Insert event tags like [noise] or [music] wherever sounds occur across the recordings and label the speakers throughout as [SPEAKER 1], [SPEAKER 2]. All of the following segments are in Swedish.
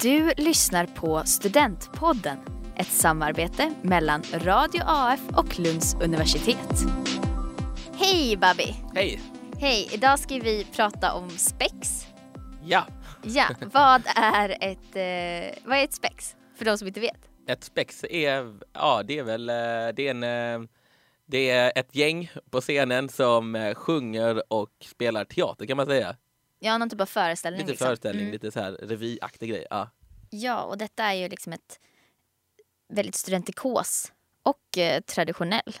[SPEAKER 1] Du lyssnar på Studentpodden, ett samarbete mellan Radio AF och Lunds universitet. Hej Babi!
[SPEAKER 2] Hej!
[SPEAKER 1] Hej, idag ska vi prata om spex.
[SPEAKER 2] Ja,
[SPEAKER 1] Ja, vad är ett, eh, vad är ett spex? För de som inte vet.
[SPEAKER 2] ett spex är, ja det är väl, eh, det är en, eh, det är ett gäng på scenen som eh, sjunger och spelar teater kan man säga.
[SPEAKER 1] Ja, någon typ av föreställning.
[SPEAKER 2] Lite
[SPEAKER 1] liksom.
[SPEAKER 2] föreställning,
[SPEAKER 1] Mm.
[SPEAKER 2] lite så här revyaktig grej. Ja.
[SPEAKER 1] Ja, och detta är ju liksom ett väldigt studentikos och eh, traditionell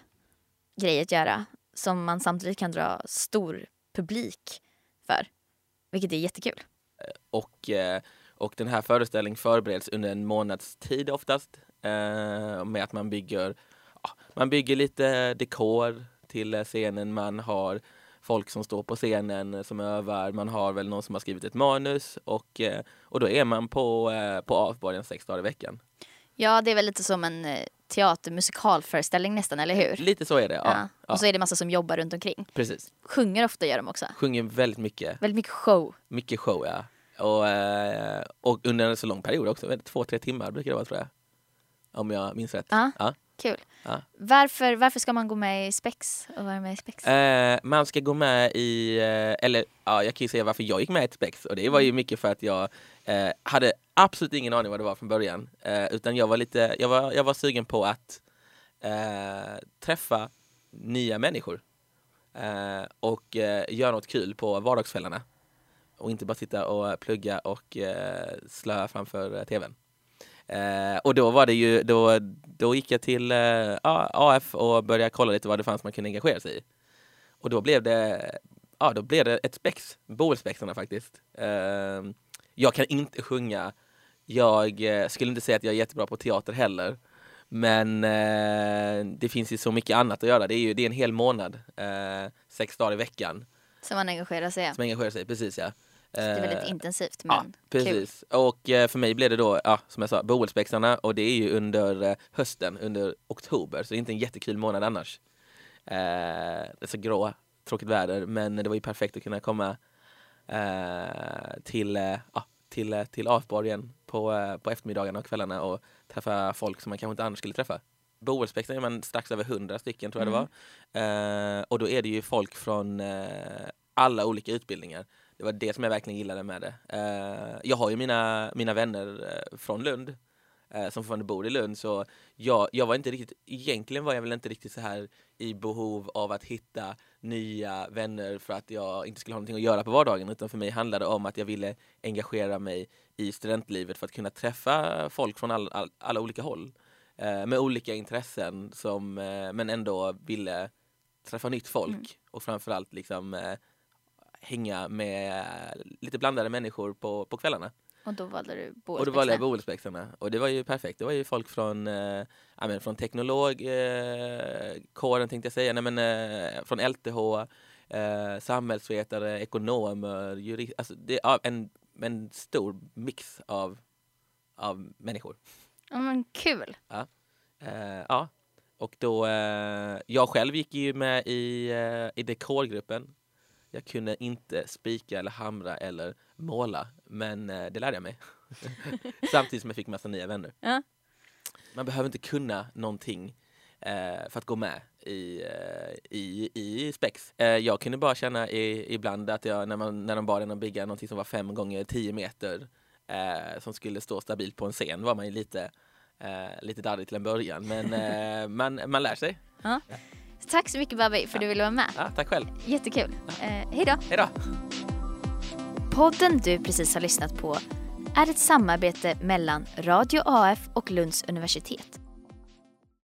[SPEAKER 1] grej att göra som man samtidigt kan dra stor publik för. Vilket är jättekul.
[SPEAKER 2] Och, eh, och den här föreställningen förbereds under en månads tid oftast. Eh, med att man bygger, man bygger lite dekor till eh, scenen, man har folk som står på scenen eh, som övar, man har väl någon som har skrivit ett manus och, eh, och då är man på, eh, på Avborgen sex dagar i veckan.
[SPEAKER 1] Ja, det är väl lite som en teatermusikalföreställning nästan, eller hur?
[SPEAKER 2] Lite så är det, ja.
[SPEAKER 1] Ja.
[SPEAKER 2] ja,
[SPEAKER 1] Och så är det massa som jobbar runt omkring.
[SPEAKER 2] precis.
[SPEAKER 1] Sjunger ofta gör de också.
[SPEAKER 2] Sjunger väldigt mycket,
[SPEAKER 1] Väldigt mycket show.
[SPEAKER 2] mycket show ja. Och, och under en så lång period också, två, tre timmar brukar det vara tror jag. Om jag minns rätt.
[SPEAKER 1] Ja. Kul.
[SPEAKER 2] Ja.
[SPEAKER 1] Varför, varför ska man gå med i Spex och vara med i Spex?
[SPEAKER 2] Eh, man ska gå med i, eh, eller ja, jag kan ju säga varför jag gick med i spex och det var ju mycket för att jag eh, hade absolut ingen aning vad det var från början. Eh, utan jag var lite, jag var, jag var sugen på att eh, träffa nya människor och göra något kul på vardagskvällarna. Och inte bara sitta och plugga och slöa framför tvn. Eh, och då var det ju, då, då gick jag till eh, AF och började kolla lite vad det fanns man kunde engagera sig i. Och då blev det, ja, då blev det ett spex, Boelspexarna faktiskt. Eh, jag kan inte sjunga, jag eh, skulle inte säga att jag är jättebra på teater heller. Men eh, det finns ju så mycket annat att göra. Det är ju det är en hel månad, eh, sex dagar i veckan,
[SPEAKER 1] Som man engagerar sig i.
[SPEAKER 2] som engagerar sig. Precis ja.
[SPEAKER 1] Det är väldigt
[SPEAKER 2] Eh,
[SPEAKER 1] intensivt
[SPEAKER 2] Ja,
[SPEAKER 1] men kul.
[SPEAKER 2] precis. Och eh, för mig blev det då, ja, som jag sa, Boelspexarna och det är ju under eh, hösten, under oktober, så det är inte en jättekul månad annars. Eh, det är så grå, tråkigt väder, men det var ju perfekt att kunna komma eh, till, ja, till, till Afborgen på, på eftermiddagarna och kvällarna och träffa folk som man kanske inte annars skulle träffa. Boelspexarna är man strax över hundra stycken tror jag det var. Eh, och då är det ju folk från alla olika utbildningar. Det var det som jag verkligen gillade med det. Eh, jag har ju mina, mina vänner eh, från Lund eh, som fortfarande bor i Lund så jag, jag var inte riktigt, egentligen var jag väl inte riktigt så här i behov av att hitta nya vänner för att jag inte skulle ha någonting att göra på vardagen utan för mig handlade det om att jag ville engagera mig i studentlivet för att kunna träffa folk från all, all, alla olika håll med olika intressen som, men ändå ville träffa nytt folk
[SPEAKER 1] Mm.
[SPEAKER 2] och framförallt liksom hänga med lite blandade människor på, på kvällarna.
[SPEAKER 1] Och då valde du
[SPEAKER 2] Och då valde jag.
[SPEAKER 1] Boelspexarna
[SPEAKER 2] och det var ju perfekt. Det var ju folk från, eh, ja, men från teknolog, eh, tänkte jag säga, Nej, men, eh, från LTH, eh, samhällsvetare, ekonomer, jurister. Alltså, det är ja, en, en stor mix av, av människor.
[SPEAKER 1] Ja men kul.
[SPEAKER 2] Eh, ja, och då, eh, jag själv gick ju med i, eh, i dekorgruppen. Jag kunde inte spika eller hamra eller måla, men eh, det lärde jag mig. [laughs] Samtidigt som jag fick massa nya vänner.
[SPEAKER 1] Ja.
[SPEAKER 2] Man behöver inte kunna någonting eh, för att gå med i, eh, i, i spex. Eh, jag kunde bara känna i, ibland att jag, när, man, när de bad en att bygga någonting som var fem gånger tio meter eh, som skulle stå stabilt på en scen var man ju lite, eh, lite darrig till en början. Men [laughs] man, man lär sig.
[SPEAKER 1] Tack så mycket Babi för att du ville vara med.
[SPEAKER 2] Ja, tack själv.
[SPEAKER 1] Jättekul. Eh, hej då.
[SPEAKER 2] Hej då!
[SPEAKER 1] Podden du precis har lyssnat på är ett samarbete mellan Radio AF och Lunds universitet.